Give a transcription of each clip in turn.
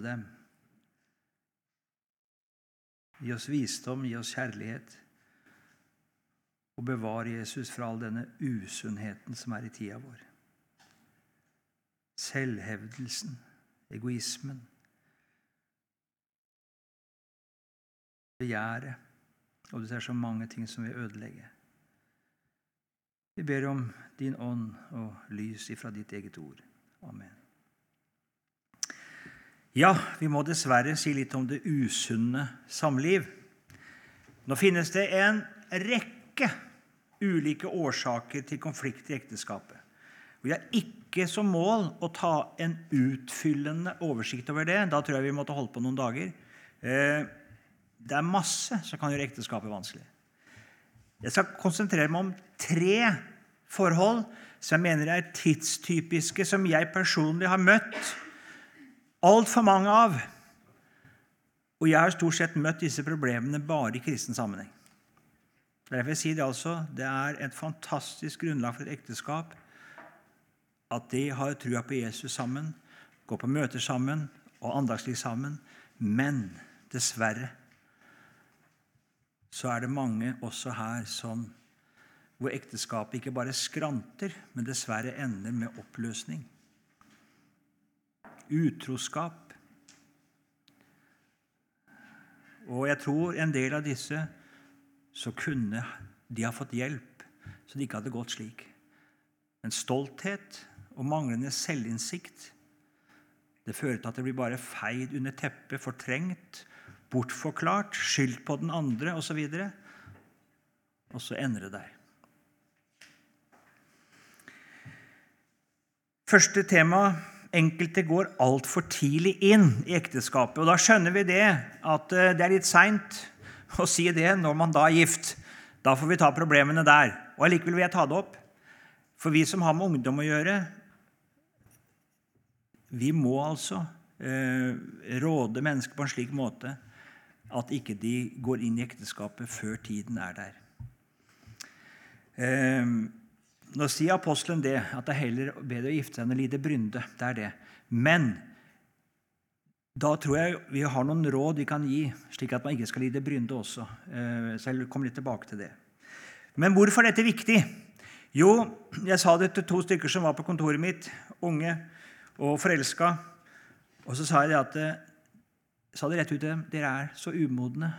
dem. Gi oss visdom, gi oss kjærlighet. Og bevar Jesus fra all denne usunnheten som er i tida vår. Selvhevdelsen, egoismen, begjæret. Og det er så mange ting som vil ødelegge. Vi ber om din ånd og lys ifra ditt eget ord. Amen. Ja, vi må dessverre si litt om det usunne samliv. Nå finnes det en rekke ulike årsaker til konflikt i ekteskapet. Vi har ikke som mål å ta en utfyllende oversikt over det. Da tror jeg vi måtte holde på noen dager. Eh, det er masse som kan gjøre ekteskapet vanskelig. Jeg skal konsentrere meg om tre forhold som jeg mener er tidstypiske, som jeg personlig har møtt altfor mange av. Og jeg har stort sett møtt disse problemene bare i kristen sammenheng. Derfor jeg sier det altså, det er et fantastisk grunnlag for et ekteskap at de har trua på Jesus sammen, går på møter sammen og andagsliv sammen. Men dessverre så er det mange også her som, hvor ekteskapet ikke bare skranter, men dessverre ender med oppløsning. Utroskap. Og jeg tror en del av disse så kunne de ha fått hjelp, så de ikke hadde gått slik. Men stolthet og manglende selvinnsikt det fører til at det blir bare feid under teppet, fortrengt, bortforklart, skyldt på den andre osv. Og, og så ender det der. Første tema enkelte går altfor tidlig inn i ekteskapet. Og Da skjønner vi det, at eh, det er litt seint å si det når man da er gift. Da får vi ta problemene der. Og Allikevel vil jeg ta det opp. For vi som har med ungdom å gjøre, vi må altså eh, råde mennesker på en slik måte at ikke de går inn i ekteskapet før tiden er der. Eh, nå sier apostelen det, at det er heller bedre å gifte seg enn å lide brynde. Det er det. Men da tror jeg vi har noen råd vi kan gi, slik at man ikke skal lide brynde også. Eh, så jeg kommer litt tilbake til det. Men hvorfor er dette viktig? Jo, jeg sa det til to stykker som var på kontoret mitt, unge og forelska. Og så sa jeg det at eh, sa det rett ut til dem dere er så umodne.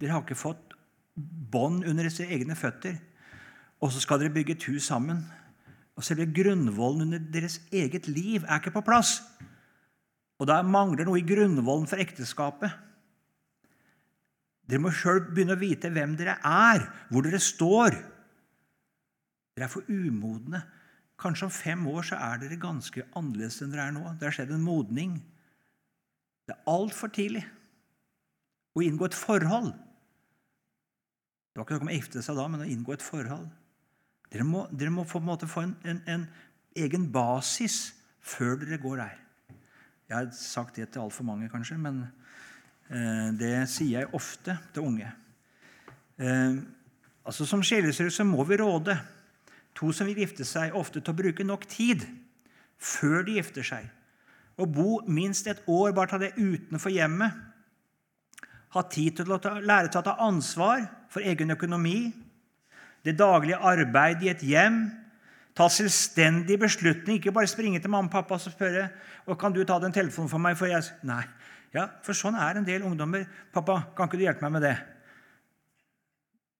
Dere har ikke fått bånd under deres egne føtter. Og så skal dere bygge et hus sammen. Og selve grunnvollen under deres eget liv er ikke på plass. Og da mangler noe i grunnvollen for ekteskapet. Dere må sjøl begynne å vite hvem dere er, hvor dere står. Dere er for umodne. Kanskje om fem år så er dere ganske annerledes enn dere er nå. Det har skjedd en modning. Det er altfor tidlig å inngå et forhold. Det var ikke noe om å gifte seg da, men å inngå et forhold. Dere må, dere må få, en få en, en, en, egen basis før dere går der. Jeg har sagt det til altfor mange, kanskje, men eh, det sier jeg ofte til unge. Eh, altså Som sjelesørger må vi råde to som vil gifte seg, ofte til å bruke nok tid før de gifter seg å bo minst et år, bare ta det utenfor hjemmet. Ha tid til å ta, lære til å ta ansvar for egen økonomi, det daglige arbeid i et hjem. Ta selvstendig beslutning, ikke bare springe til mamma og pappa og spørre og kan du ta den telefonen for meg. For jeg, nei, ja, for sånn er en del ungdommer. 'Pappa, kan ikke du hjelpe meg med det?'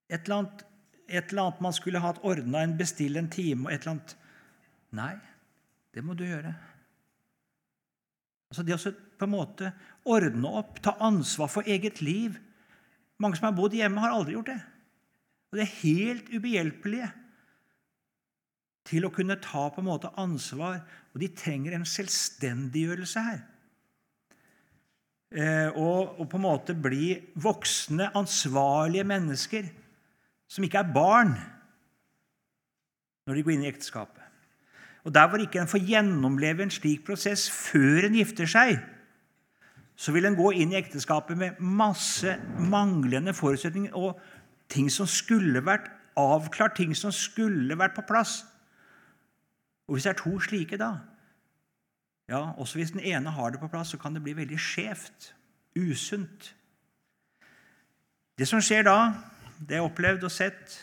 Et eller annet, et eller annet man skulle hatt ordna, en bestille en time et eller annet Nei, det må du gjøre. Altså Det å på en måte ordne opp, ta ansvar for eget liv. Mange som har bodd hjemme, har aldri gjort det. Og det er helt ubehjelpelige til å kunne ta på en måte ansvar, og de trenger en selvstendiggjørelse her. Eh, og, og, på en måte bli voksne, ansvarlige mennesker som ikke er barn når de går inn i ekteskapet. Og Der hvor ikke en får gjennomleve en slik prosess før en gifter seg, så vil en gå inn i ekteskapet med masse manglende forutsetninger og ting som skulle vært avklart, ting som skulle vært på plass. Og Hvis det er to slike, da, Ja, Også hvis den ene har det på plass, så kan det bli veldig skjevt, usunt. Det som skjer da, det er opplevd og sett,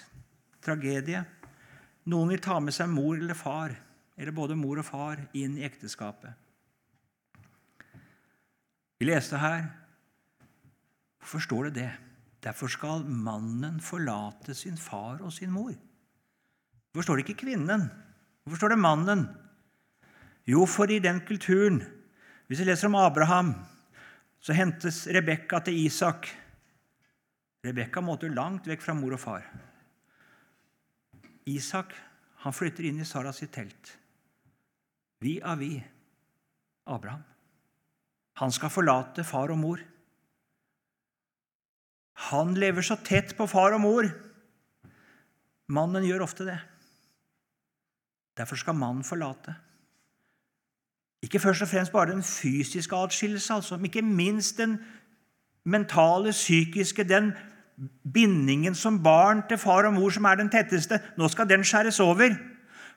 tragedie. Noen vil ta med seg mor eller far, eller både mor og far, inn i ekteskapet. Vi leste her Hvorfor står det det? Derfor skal mannen forlate sin far og sin mor. Hvorfor står det ikke kvinnen? Hvorfor står det mannen? Jo, for i den kulturen Hvis vi leser om Abraham, så hentes Rebekka til Isak. Rebekka måtte langt vekk fra mor og far. Isak han flytter inn i Saras sitt telt. Vi av vi, Abraham. Han skal forlate far og mor. Han lever så tett på far og mor. Mannen gjør ofte det. Derfor skal mannen forlate. Ikke først og fremst bare den fysiske atskillelse, altså, men ikke minst den mentale, psykiske, den bindingen som barn til far og mor som er den tetteste. Nå skal den skjæres over,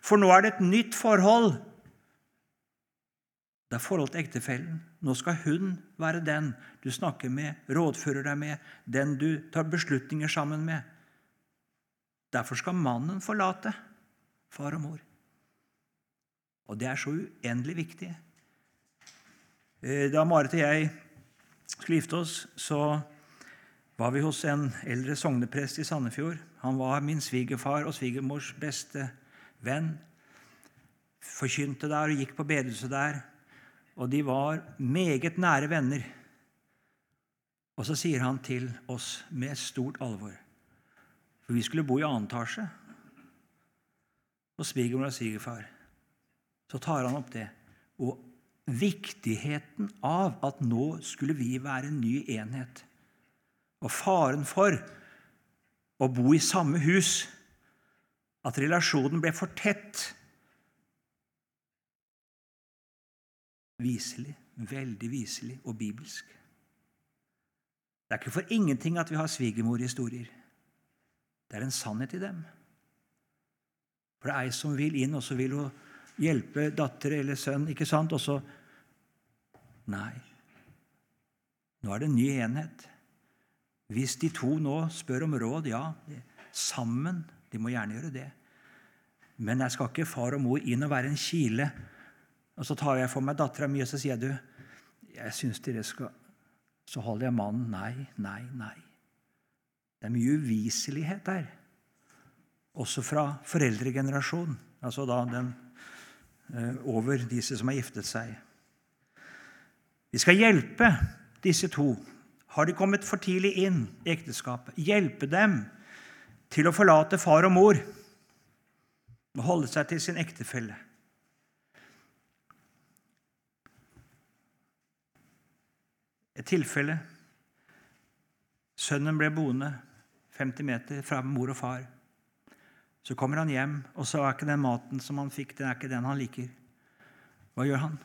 for nå er det et nytt forhold. Det er forhold til ektefellen. Nå skal hun være den du snakker med, rådfører deg med, den du tar beslutninger sammen med. Derfor skal mannen forlate far og mor. Og det er så uendelig viktig. Eh, da Marit og jeg skulle gifte oss, så var vi hos en eldre sogneprest i Sandefjord. Han var min svigerfar og svigermors beste venn. Forkynte der og gikk på bedehuset der. Og de var meget nære venner. Og så sier han til oss med stort alvor For vi skulle bo i annen etasje hos svigermor og svigerfar så tar han opp det. Og viktigheten av at nå skulle vi være en ny enhet. Og faren for å bo i samme hus, at relasjonen ble for tett. Viselig, veldig viselig og bibelsk. Det er ikke for ingenting at vi har svigermorhistorier. Det er en sannhet i dem. For det er ei som vil inn, og så vil hun hjelpe datter eller sønn, ikke sant? Og så Nei. Nå er det en ny enhet. Hvis de to nå spør om råd, ja, sammen. De må gjerne gjøre det. Men jeg skal ikke far og mor inn og være en kile. Og så tar jeg for meg dattera mi og så sier jeg, du, jeg syns dere skal Så holder jeg mannen. Nei, nei, nei. Det er mye uviselighet der. Også fra foreldregenerasjonen. Altså da den Eh, over disse som har giftet seg. Vi skal hjelpe disse to. Har de kommet for tidlig inn i ekteskapet? Hjelpe dem til å forlate far og mor og holde seg til sin ektefelle. Et tilfelle. Sønnen ble boende 50 meter fra mor og far. Så kommer han hjem, og så er ikke den maten som han fikk, den er ikke den han liker. Hva gjør han?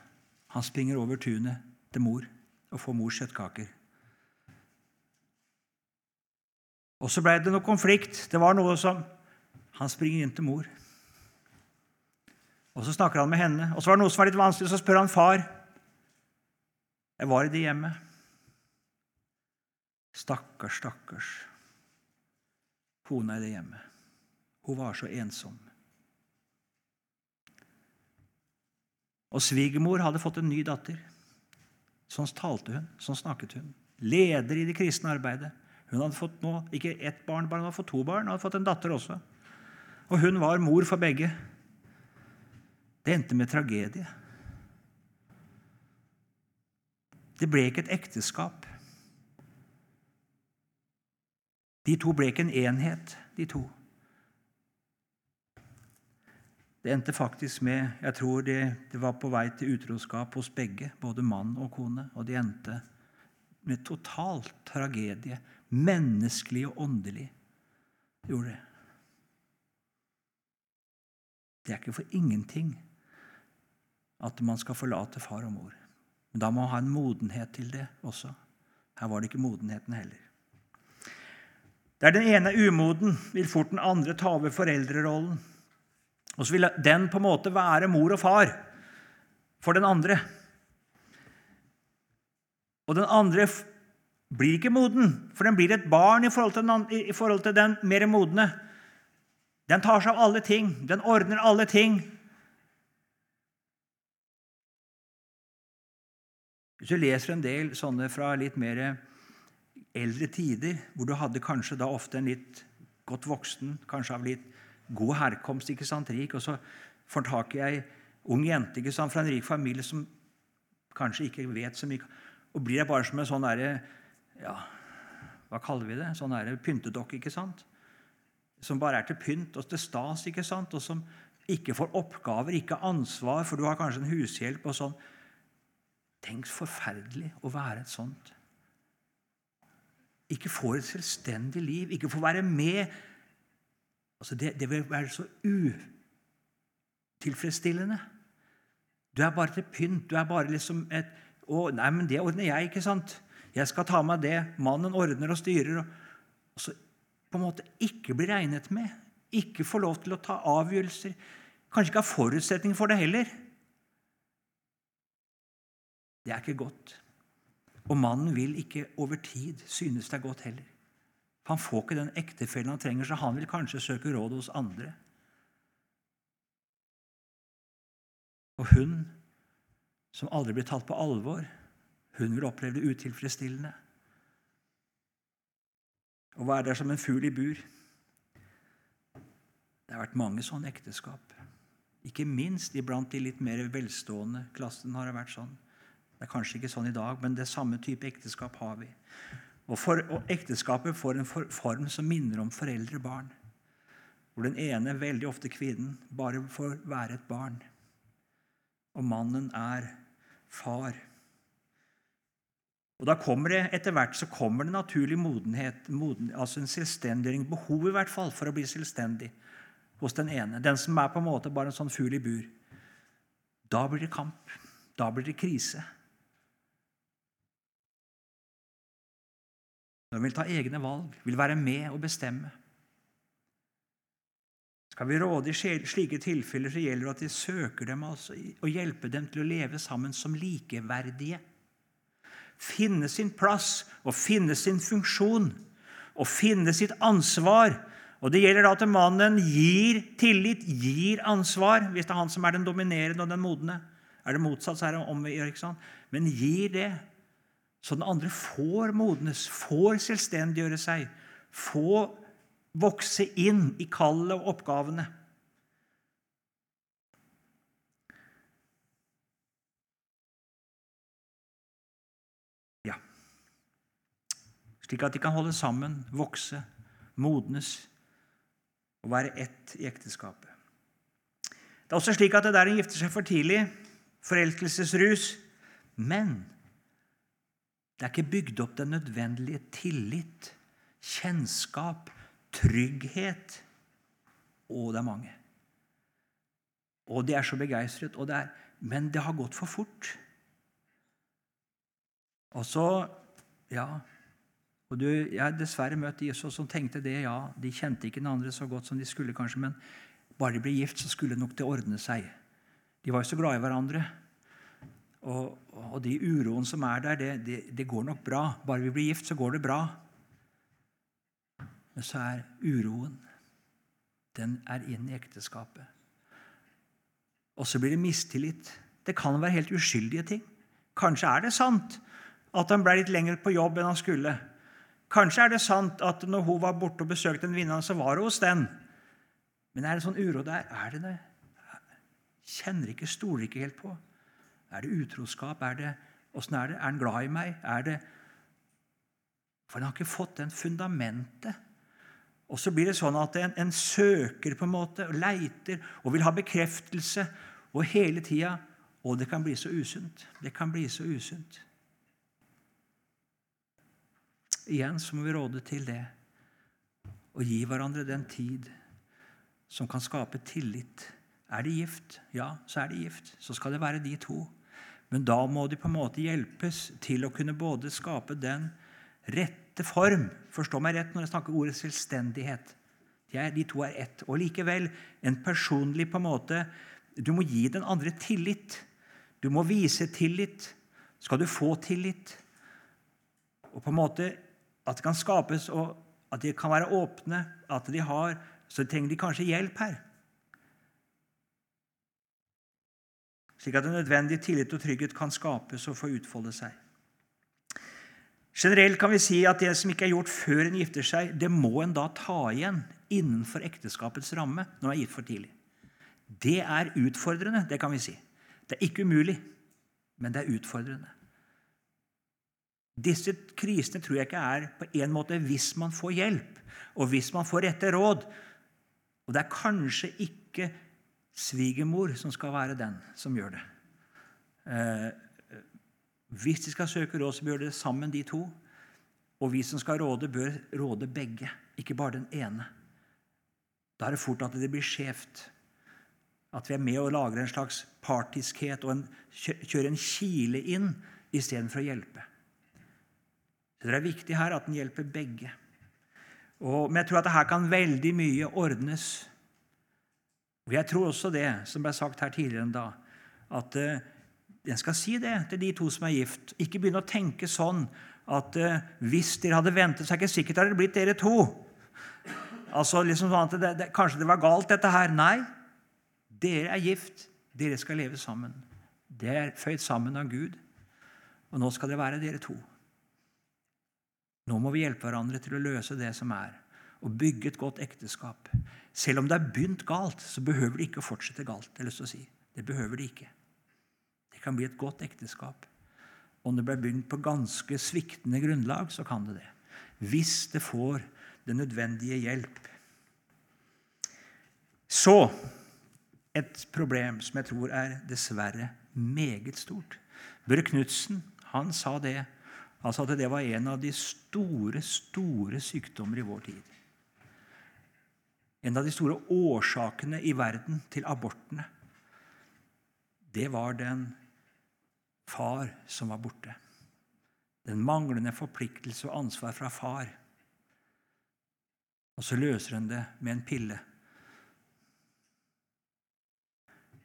Han springer over tunet til mor og får mors kjøttkaker. Og så ble det noe konflikt. Det var noe som Han springer inn til mor. Og så snakker han med henne. Og så var det noe som var litt vanskelig, så spør han far. Jeg var i det hjemmet. Stakkars, stakkars kona i det hjemmet. Hun var så ensom. Og svigermor hadde fått en ny datter. Sånn talte hun, sånn snakket hun. Leder i det kristne arbeidet. Hun hadde fått nå, ikke ett barn, bare hun hadde fått to barn. Hun hadde fått en datter også. Og hun var mor for begge. Det endte med tragedie. Det ble ikke et ekteskap. De to ble ikke en enhet, de to. Det endte faktisk med Jeg tror det, det var på vei til utroskap hos begge, både mann og kone. Og det endte med total tragedie. Menneskelig og åndelig. Gjorde det. Det er ikke for ingenting at man skal forlate far og mor. Men da må man ha en modenhet til det også. Her var det ikke modenheten heller. Der den ene er umoden, vil fort den andre ta over foreldrerollen. Og så vil den på en måte være mor og far. for den andre. Og den andre blir ikke moden, for den blir et barn i forhold til den, i forhold til den mer modne. Den tar seg av alle ting, den ordner alle ting. Hvis du leser en del sånne fra litt mer eldre tider, hvor du hadde kanskje da ofte en litt godt voksen, kanskje av litt god herkomst, ikke sant, rik, og så får tak i ei ung jente ikke sant, fra en rik familie som kanskje ikke vet så mye, og blir bare som en sånn derre ja, Hva kaller vi det? Sånn derre pyntedokke, ikke sant? Som bare er til pynt og til stas, ikke sant? og som ikke får oppgaver, ikke ansvar, for du har kanskje en hushjelp og sånn. Tenk forferdelig å være et sånt. Ikke får et selvstendig liv, ikke får være med. Altså det, det vil være så utilfredsstillende. Du er bare til pynt. Du er bare liksom et å, nei, men det ordner jeg, ikke sant? Jeg skal ta meg det. Mannen ordner og styrer. Og, og så på en måte ikke bli regnet med. Ikke få lov til å ta avgjørelser. Kanskje ikke ha forutsetning for det heller. Det er ikke godt. Og mannen vil ikke over tid synes det er godt heller. Han får ikke den ektefellen han trenger, så han vil kanskje søke råd hos andre. Og hun, som aldri blir tatt på alvor, hun vil oppleve det utilfredsstillende. Å være der som en fugl i bur. Det har vært mange sånne ekteskap. Ikke minst iblant de litt mer velstående klassen har det vært sånn. Det er kanskje ikke sånn i dag, men det samme type ekteskap har vi. Og, for, og Ekteskapet får en for, form som minner om foreldre-barn. Hvor den ene, veldig ofte kvinnen, bare får være et barn. Og mannen er far. Og da kommer det Etter hvert så kommer det naturlig modenhet, moden, altså en selvstendiggjøring, behov i hvert fall for å bli selvstendig hos den ene. Den som er på en måte bare en sånn fugl i bur. Da blir det kamp. Da blir det krise. Når vi vil ta egne valg, vil være med og bestemme. Skal vi råde i slike tilfeller, så gjelder det at de søker dem altså, og hjelper dem til å leve sammen som likeverdige. Finne sin plass og finne sin funksjon og finne sitt ansvar. Og Det gjelder da at mannen gir tillit, gir ansvar, hvis det er han som er den dominerende og den modne. Er det motsatt, så er det om, ikke sant? Men gir det. Så den andre får modnes, får selvstendiggjøre seg, får vokse inn i kallet og oppgavene. Ja Slik at de kan holde sammen, vokse, modnes og være ett i ekteskapet. Det er også slik at det der en gifter seg for tidlig, forelskelsesrus, men det er ikke bygd opp den nødvendige tillit, kjennskap, trygghet. Og det er mange. Og de er så begeistret. Og det er, men det har gått for fort. Og så Ja. Og du, Jeg har dessverre møtt Jesus som tenkte det. ja, De kjente ikke den andre så godt som de skulle, kanskje, men bare de ble gift, så skulle nok det ordne seg. De var jo så glad i hverandre. Og, og de uroen som er der, det, det, det, går nok bra. Bare vi blir gift, så går det bra. Men så er uroen Den er inn i ekteskapet. Og så blir det mistillit. Det kan være helt uskyldige ting. Kanskje er det sant at han ble litt lenger på jobb enn han skulle. Kanskje er det sant at når hun var borte og besøkte en venninne, så var hun hos den. Men er det sånn uro der? Er det det? Kjenner ikke, stoler ikke helt på. Er det utroskap? Er det, Åssen er det? Er han glad i meg? Er det For han har ikke fått den fundamentet. Og så blir det sånn at en, en søker på en måte, og leiter og vil ha bekreftelse. Og hele tida Og det kan bli så usunt. Det kan bli så usunt. Igjen så må vi råde til det. Å gi hverandre den tid som kan skape tillit. Er de gift? Ja, så er de gift. Så skal det være de to. Men da må de på en måte hjelpes til å kunne både skape den rette form Forstå meg rett når jeg snakker ordet selvstendighet. De to er ett. Og likevel en personlig på en måte Du må gi den andre tillit. Du må vise tillit. Skal du få tillit, og på en måte at det kan skapes, og at de kan være åpne, at de har, så trenger de kanskje hjelp her. Slik at den nødvendige tillit og trygghet kan skapes og få utfolde seg. Generelt kan vi si at det som ikke er gjort før en gifter seg, det må en da ta igjen innenfor ekteskapets ramme når en er gitt for tidlig. Det er utfordrende, det kan vi si. Det er ikke umulig, men det er utfordrende. Disse krisene tror jeg ikke er på en måte hvis man får hjelp, og hvis man får rette råd. Og det er kanskje ikke svigermor som skal være den som gjør det. Eh, hvis de skal søke råd, så bør det sammen, de to. Og vi som skal råde, bør råde begge, ikke bare den ene. Da er det fort at det blir skjevt. At vi er med og lager en slags partiskhet og en, kjører en kile inn istedenfor å hjelpe. Så Det er viktig her at en hjelper begge. Og, men jeg tror at her kan veldig mye ordnes. Og Jeg tror også det, som ble sagt her tidligere enn da, at en skal si det til de to som er gift. Ikke begynne å tenke sånn at uh, hvis dere hadde ventet, så er det ikke sikkert det hadde blitt dere to. Altså liksom sånn at det, det, Kanskje det var galt, dette her. Nei. Dere er gift. Dere skal leve sammen. Det er føyd sammen av Gud. Og nå skal det være dere to. Nå må vi hjelpe hverandre til å løse det som er, og bygge et godt ekteskap. Selv om det er begynt galt, så behøver det ikke å fortsette galt. Det, lyst å si. Det behøver det ikke. Det kan bli et godt ekteskap. Om det ble begynt på ganske sviktende grunnlag, så kan det det. Hvis det får den nødvendige hjelp. Så et problem som jeg tror er dessverre meget stort. Børre Knutsen han sa det. Han sa at det var en av de store, store sykdommer i vår tid. En av de store årsakene i verden til abortene, det var den far som var borte. Den manglende forpliktelse og ansvar fra far. Og så løser hun det med en pille.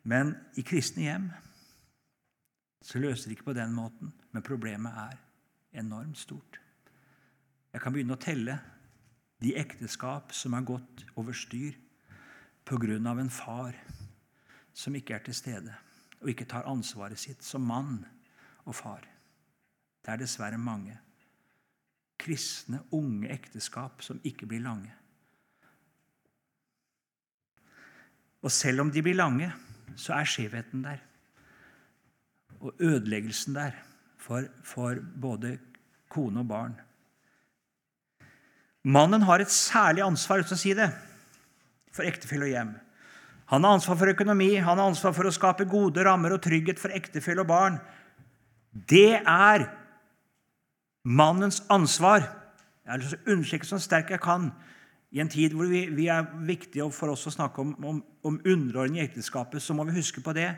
Men i kristne hjem så løser det ikke på den måten. Men problemet er enormt stort. Jeg kan begynne å telle de ekteskap som er gått over styr pga. en far som ikke er til stede og ikke tar ansvaret sitt som mann og far. Det er dessverre mange kristne, unge ekteskap som ikke blir lange. Og selv om de blir lange, så er skjevheten der. Og ødeleggelsen der for, for både kone og barn. Mannen har et særlig ansvar uten å si det, for ektefelle og hjem. Han har ansvar for økonomi, han har ansvar for å skape gode rammer og trygghet for ektefelle og barn. Det er mannens ansvar. Jeg å understreke så sterkt jeg kan i en tid hvor vi, vi er viktige for oss å snakke om, om, om underordning i ekteskapet, så må vi huske på det.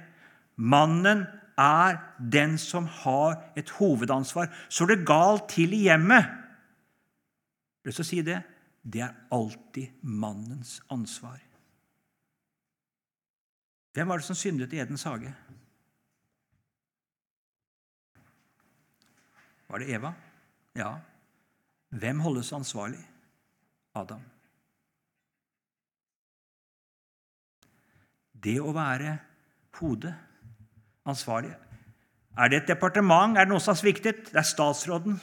Mannen er den som har et hovedansvar. Så det galt til i hjemmet Jeg har lyst til å si det. Det er alltid mannens ansvar. Hvem var det som syndet i Edens hage? Var det Eva? Ja. Hvem holdes ansvarlig? Adam. Det å være hodet, ansvarlig Er det et departement? Er det noe som har sviktet? Det er statsråden.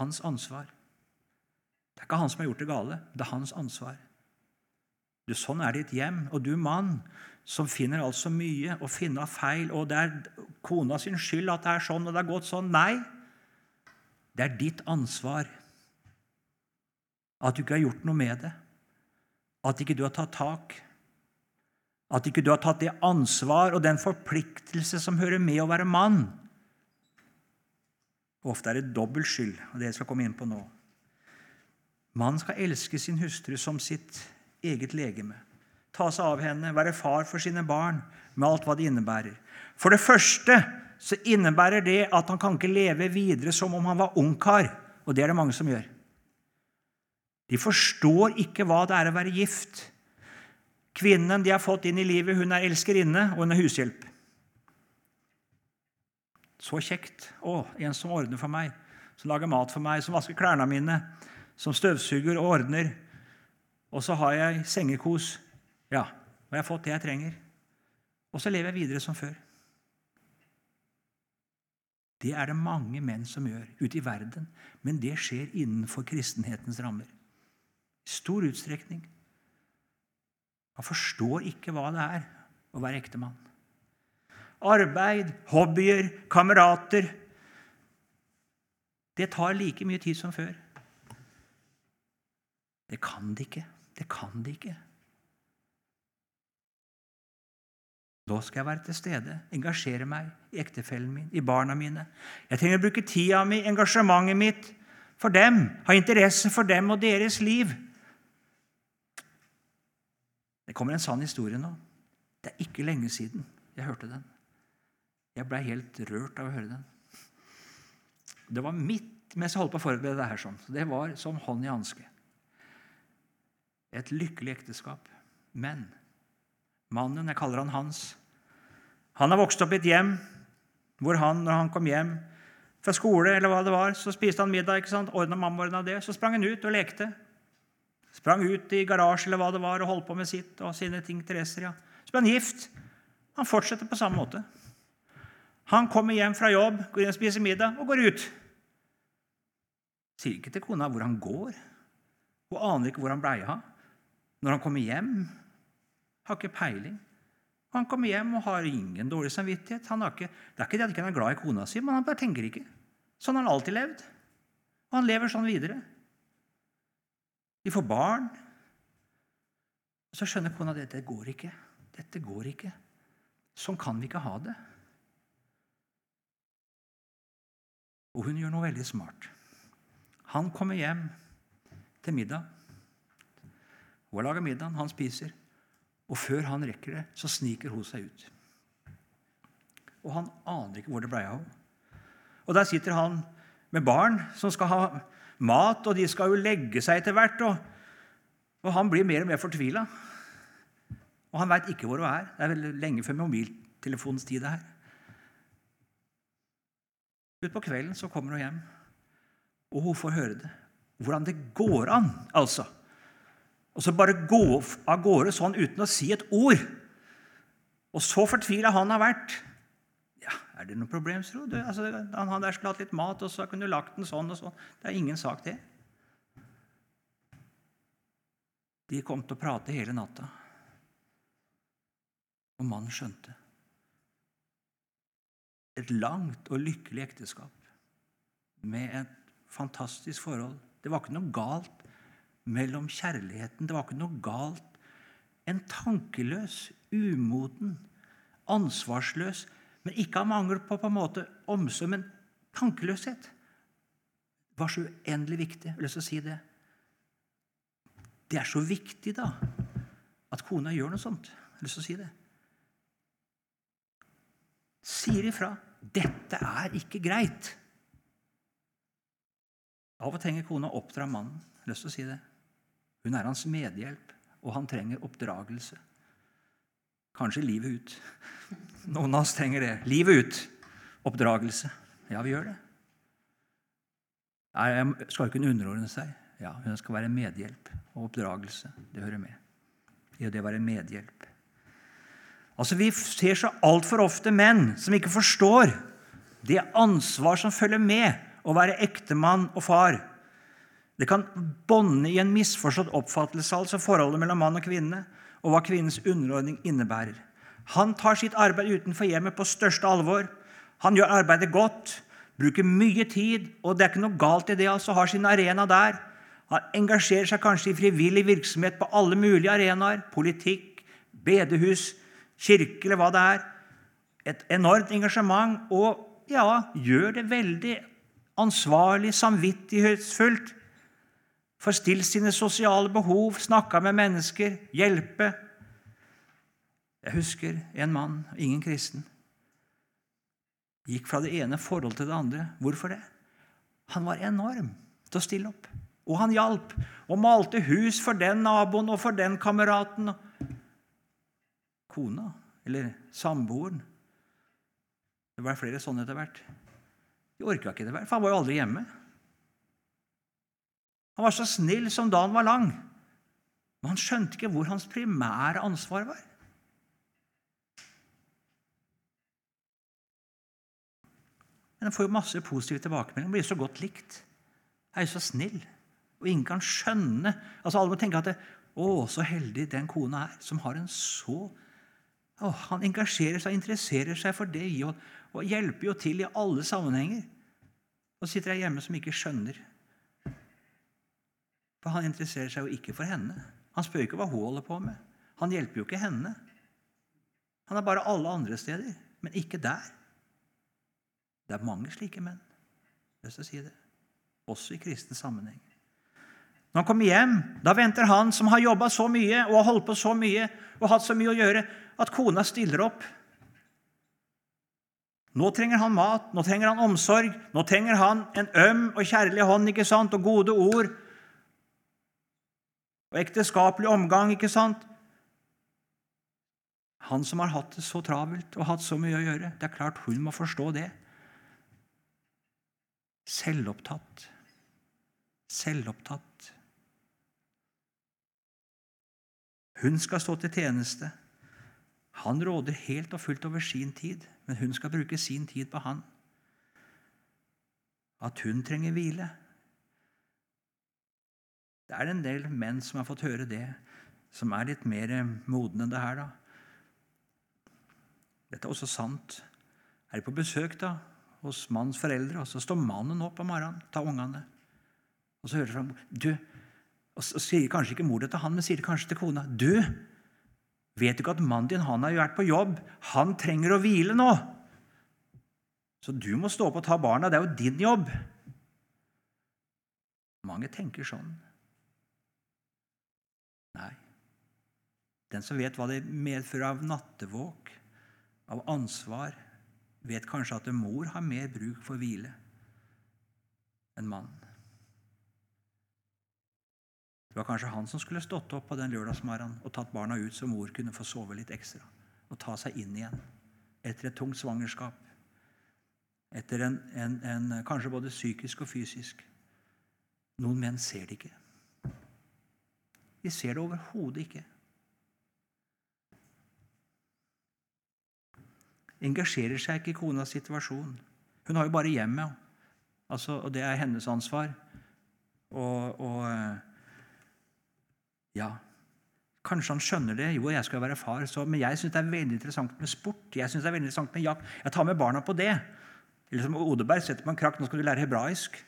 Hans ansvar. Ikke han som har gjort det gale. Det er hans ansvar. Du, sånn er et hjem. Og du mann som finner altså mye å finne av feil, og det er kona sin skyld at det er sånn og det er gått sånn. Nei, det er ditt ansvar at du ikke har gjort noe med det, at ikke du har tatt tak, at ikke du har tatt det ansvar og den forpliktelse som hører med å være mann. Ofte er det dobbel skyld, og det jeg skal komme inn på nå. Mannen skal elske sin hustru som sitt eget legeme, ta seg av henne, være far for sine barn, med alt hva det innebærer. For det første så innebærer det at han kan ikke leve videre som om han var ungkar. Og det er det mange som gjør. De forstår ikke hva det er å være gift. Kvinnen de har fått inn i livet, hun er elskerinne, og hun er hushjelp. Så kjekt. Å, en som ordner for meg, som lager mat for meg, som vasker klærne mine, som støvsuger og ordner. Og så har jeg sengekos. Ja, og jeg har fått det jeg trenger. Og så lever jeg videre som før. Det er det mange menn som gjør ute i verden, men det skjer innenfor kristenhetens rammer. I stor utstrekning. Man forstår ikke hva det er å være ektemann. Arbeid, hobbyer, kamerater Det tar like mye tid som før. Det kan de ikke. Det kan de ikke. Nå skal jeg være til stede, engasjere meg i ektefellen min, i barna mine. Jeg trenger å bruke tida mi, engasjementet mitt, for dem, ha interesse for dem og deres liv. Det kommer en sann historie nå. Det er ikke lenge siden jeg hørte den. Jeg blei helt rørt av å høre den. Det var midt mens jeg holdt på å forberede det her. sånn. Det var som hånd i hanske. Et lykkelig ekteskap. Men mannen, jeg kaller han Hans, han har vokst opp i et hjem hvor han, når han kom hjem fra skole, eller hva det var, så spiste han middag. ikke sant? Ordna mamma ordna det. Så sprang han ut og lekte. Sprang ut i garasje eller hva det var, og holdt på med sitt og sine ting. Tereser, ja. Så ble han gift. Han fortsetter på samme måte. Han kommer hjem fra jobb, går inn og spiser middag og går ut. Sier ikke til kona hvor han går. Hun aner ikke hvor han blei av. Når han kommer hjem, har ikke peiling. Han kommer hjem og har ingen dårlig samvittighet. Ikke, det er ikke det at han ikke er glad i kona si, men han bare tenker ikke. Sånn har han alltid levd. Og han lever sånn videre. De får barn. Så skjønner kona at dette går ikke. Dette går ikke. Sånn kan vi ikke ha det. Og hun gjør noe veldig smart. Han kommer hjem til middag. Hun har laga middagen, han spiser. Og før han rekker det, så sniker hun seg ut. Og han aner ikke hvor det blei av henne. Og der sitter han med barn som skal ha mat, og de skal jo legge seg etter hvert. Og, og han blir mer og mer fortvila. Og han veit ikke hvor hun er. Det er vel lenge før mobiltelefonens tid. det her. Utpå kvelden så kommer hun hjem, og hun får høre det. Hvordan det går an, altså og så bare gå av gårde sånn uten å si et ord. Og så fortvila han har vært. Ja, Er det noe problem, tro? Altså, han hadde skulle hatt litt mat, og så kunne du lagt den sånn og sånn. Det er ingen sak, det. De kom til å prate hele natta. Og mannen skjønte. Et langt og lykkelig ekteskap med et fantastisk forhold. Det var ikke noe galt mellom kjærligheten. Det var ikke noe galt. En tankeløs, umoden, ansvarsløs, men ikke av mangel på på en måte omsorg, men tankeløshet. Var så uendelig viktig. Jeg har lyst til å si det. Det er så viktig, da, at kona gjør noe sånt. Jeg har lyst til å si det. Sier ifra. 'Dette er ikke greit'. Av og til trenger kona oppdra mannen. Jeg har lyst til å si det. Hun er hans medhjelp, og han trenger oppdragelse. Kanskje livet ut. Noen av oss trenger det. Livet ut. Oppdragelse. Ja, vi gjør det. Jeg skal ikke hun underordne seg? Ja, hun skal være medhjelp og oppdragelse. Det hører med. I det å være medhjelp. Altså, Vi ser så altfor ofte menn som ikke forstår det ansvar som følger med å være ektemann og far. Det kan bånde i en misforstått oppfattelse altså forholdet mellom mann og kvinne, og hva kvinnens underordning innebærer. Han tar sitt arbeid utenfor hjemmet på største alvor. Han gjør arbeidet godt, bruker mye tid, og det er ikke noe galt i det. altså Har sin arena der. Han engasjerer seg kanskje i frivillig virksomhet på alle mulige arenaer. Politikk, bedehus, kirke eller hva det er. Et enormt engasjement, og ja, gjør det veldig ansvarlig, samvittighetsfullt. Får stilt sine sosiale behov, snakka med mennesker, hjelpe. Jeg husker en mann, ingen kristen, gikk fra det ene forholdet til det andre. Hvorfor det? Han var enorm til å stille opp. Og han hjalp og malte hus for den naboen og for den kameraten. Kona, eller samboeren, Det var flere sånne etter hvert. De orka ikke det, for han var jo aldri hjemme. Han var så snill som dagen var lang. Men han skjønte ikke hvor hans primære ansvar var. Men han får jo masse positive tilbakemeldinger. Han blir så godt likt. Han er jo så snill. Og ingen kan skjønne Altså Alle må tenke at det, 'Å, så heldig den kona er, som har en så å, Han engasjerer seg interesserer seg for det og, og hjelper jo til i alle sammenhenger. Og sitter jeg hjemme som ikke skjønner. For han interesserer seg jo ikke for henne. Han spør ikke hva hun holder på med. Han hjelper jo ikke henne. Han er bare alle andre steder, men ikke der. Det er mange slike menn. Jeg å si det. Også i kristen sammenheng. Når han kommer hjem, da venter han som har jobba så mye og har holdt på så mye og hatt så mye å gjøre, at kona stiller opp. Nå trenger han mat, nå trenger han omsorg, nå trenger han en øm og kjærlig hånd ikke sant? og gode ord. Og ekteskapelig omgang, ikke sant? Han som har hatt det så travelt og hatt så mye å gjøre. Det er klart hun må forstå det. Selvopptatt. Selvopptatt. Hun skal stå til tjeneste. Han råder helt og fullt over sin tid, men hun skal bruke sin tid på han. At hun trenger hvile. Det er en del menn som har fått høre det, som er litt mer modne enn det her. da. Dette er også sant. Er de på besøk da, hos mannens foreldre, og så står mannen opp om morgenen, tar ungene. Og så hører han du, og så sier kanskje ikke mor det til han, men sier det kanskje til kona. 'Du, vet du ikke at mannen din han har jo vært på jobb? Han trenger å hvile nå.' 'Så du må stå opp og ta barna. Det er jo din jobb.' Mange tenker sånn. Nei. Den som vet hva det medfører av nattevåk, av ansvar, vet kanskje at en mor har mer bruk for hvile enn mannen. Det var kanskje han som skulle stått opp på den lørdagsmorgenen og tatt barna ut, så mor kunne få sove litt ekstra og ta seg inn igjen etter et tungt svangerskap. Etter en, en, en kanskje både psykisk og fysisk. Noen menn ser det ikke. De ser det overhodet ikke. Engasjerer seg ikke i konas situasjon. Hun har jo bare hjemmet, altså, og det er hennes ansvar. Og, og ja, Kanskje han skjønner det. Jo, jeg skal være far, så, men jeg syns det er veldig interessant med sport. Jeg synes det er veldig interessant med jakt. Jeg tar med barna på det. Eller som Odeberg setter en krakk nå skal du lære hebraisk.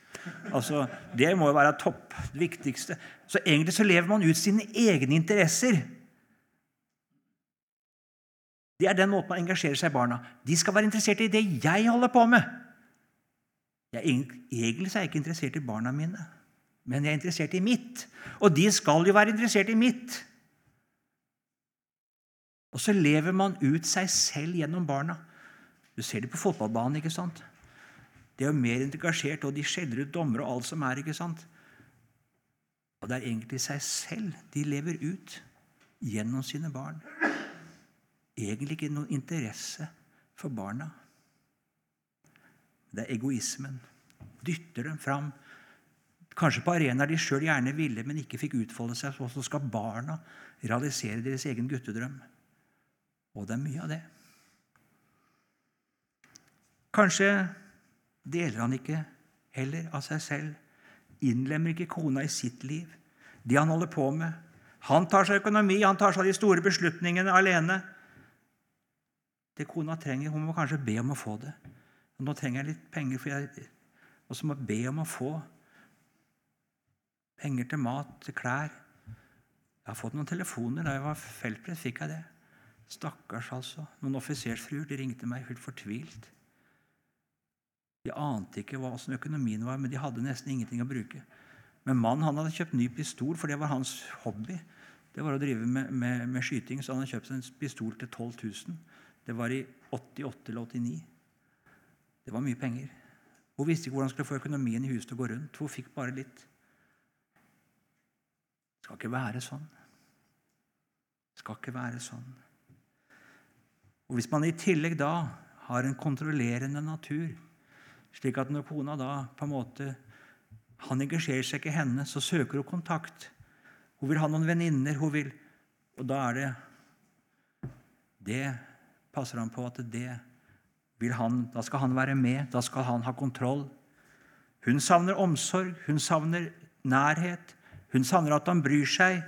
Altså, Det må jo være topp, det viktigste. Så egentlig så lever man ut sine egne interesser. Det er den måten man engasjerer seg i barna. De skal være interessert i det jeg holder på med. Jeg, egentlig er jeg ikke interessert i barna mine men jeg er interessert i mitt. Og de skal jo være interessert i mitt. Og så lever man ut seg selv gjennom barna. Du ser det på fotballbanen. ikke sant? De er jo mer engasjert, og de skjeller ut dommere og alt som er. ikke sant? Og det er egentlig seg selv de lever ut gjennom sine barn. Egentlig ikke noen interesse for barna. Det er egoismen. Dytter dem fram Kanskje på arenaer de sjøl gjerne ville, men ikke fikk utfolde seg. Så skal barna realisere deres egen guttedrøm. Og det er mye av det. Kanskje deler han ikke heller av seg selv. Innlemmer ikke kona i sitt liv, det han holder på med. Han tar seg økonomi, han tar seg de store beslutningene alene. Det kona trenger, hun må kanskje be om å få det. Nå trenger jeg litt penger, for jeg, også må be om å få Penger til mat, til klær. Jeg har fått noen telefoner. Da jeg var feltprest, fikk jeg det. Stakkars, altså. Noen offisersfruer de ringte meg helt fortvilt. De ante ikke hva som økonomien var, men de hadde nesten ingenting å bruke. Men mannen han hadde kjøpt ny pistol, for det var hans hobby. Det var å drive med, med, med skyting, så han hadde kjøpt seg en pistol til 12 000. Det var i 88 eller 89. Det var mye penger. Hun visste ikke hvordan hun skulle få økonomien i huset til å gå rundt. Hun fikk bare litt Det skal ikke være sånn. Det skal ikke være sånn. Og Hvis man i tillegg da har en kontrollerende natur. Slik at når kona da på en måte Han engasjerer seg ikke i henne, så søker hun kontakt. Hun vil ha noen venninner. hun vil, Og da er det Det passer han på at det vil han, Da skal han være med, da skal han ha kontroll. Hun savner omsorg, hun savner nærhet, hun savner at han bryr seg.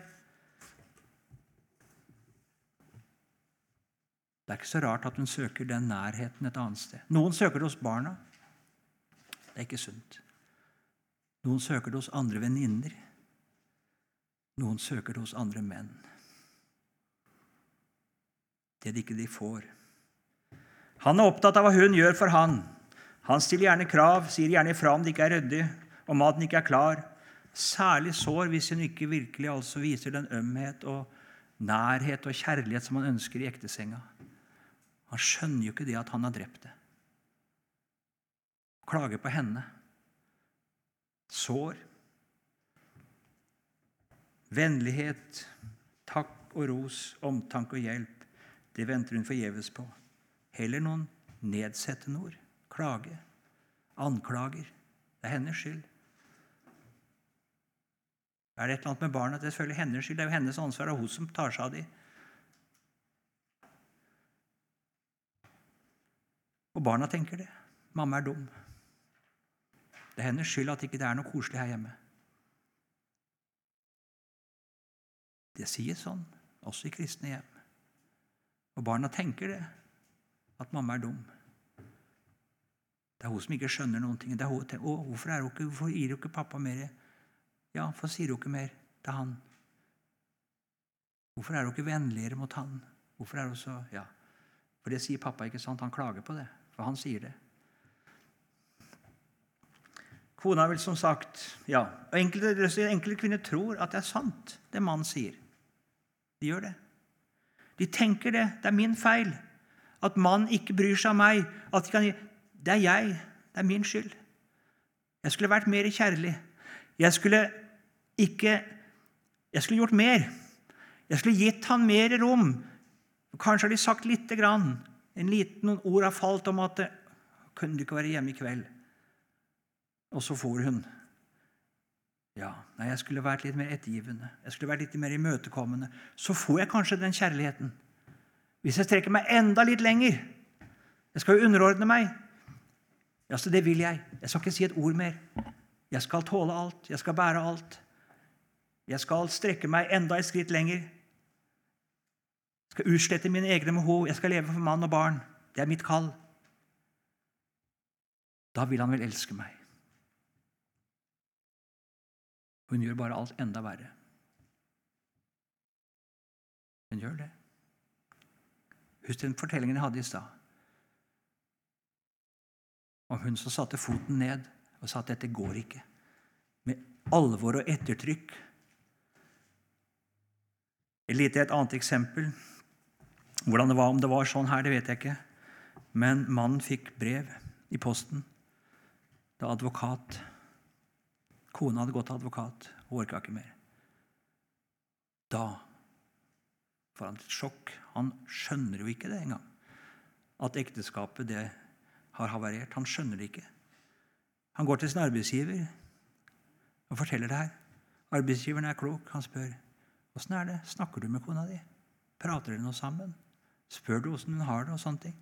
Det er ikke så rart at hun søker den nærheten et annet sted. Noen søker det hos barna. Det er ikke sunt. Noen søker det hos andre venninner. Noen søker det hos andre menn. Det de ikke de får. Han er opptatt av hva hun gjør for han. Han stiller gjerne krav, sier gjerne ifra om det ikke er ryddig, om maten ikke er klar. Særlig sår hvis hun ikke virkelig altså viser den ømhet og nærhet og kjærlighet som han ønsker i ektesenga. Han skjønner jo ikke det at han har drept det. Klager på henne. Sår. Vennlighet, takk og ros, omtanke og hjelp, det venter hun forgjeves på. Heller noen nedsettende ord. Klage. Anklager. Det er hennes skyld. Er det et eller annet med barna? Det er selvfølgelig hennes skyld. Det er jo hennes ansvar. Det er hun som tar seg av dem. Og barna tenker det. Mamma er dum. Det er hennes skyld at ikke det er noe koselig her hjemme. Det sies sånn, også i kristne hjem. Og barna tenker det, at mamma er dum. Det er hun som ikke skjønner noen ting. Det er hun, å, hvorfor, er hun ikke, hvorfor gir hun ikke pappa mer? Ja, hvorfor sier hun ikke mer til han? Hvorfor er hun ikke vennligere mot han? Hvorfor er hun så Ja, for det sier pappa, ikke sant? Han klager på det, for han sier det. Kona vil som sagt ja, og Enkelte, enkelte kvinner tror at det er sant, det mannen sier. De gjør det. De tenker det. Det er min feil. At mannen ikke bryr seg om meg. At de kan, det er jeg. Det er min skyld. Jeg skulle vært mer kjærlig. Jeg skulle ikke Jeg skulle gjort mer. Jeg skulle gitt han mer rom. Kanskje har de sagt lite grann. En liten noen ord har falt om at kunne du ikke være hjemme i kveld? Og så får hun Ja, nei, jeg skulle vært litt mer ettergivende. Jeg skulle vært litt mer imøtekommende. Så får jeg kanskje den kjærligheten. Hvis jeg strekker meg enda litt lenger Jeg skal jo underordne meg. Ja, så det vil jeg. Jeg skal ikke si et ord mer. Jeg skal tåle alt. Jeg skal bære alt. Jeg skal strekke meg enda et skritt lenger. Jeg skal utslette mine egne behov. Jeg skal leve for mann og barn. Det er mitt kall. Da vil han vel elske meg. Hun gjør bare alt enda verre. Hun gjør det. Husk den fortellingen jeg hadde i stad. Om hun som satte foten ned og sa at dette går ikke. Med alvor og ettertrykk Litt et annet eksempel. Hvordan det var, Om det var sånn her, det vet jeg ikke. Men mannen fikk brev i posten da advokat Kona hadde gått til advokat og orka ikke mer. Da får han et sjokk. Han skjønner jo ikke det engang. At ekteskapet det har havarert. Han skjønner det ikke. Han går til sin arbeidsgiver og forteller det her. Arbeidsgiveren er klok. Han spør Åssen er det? Snakker du med kona di? Prater dere noe sammen? Spør du åssen hun har det? og sånne ting?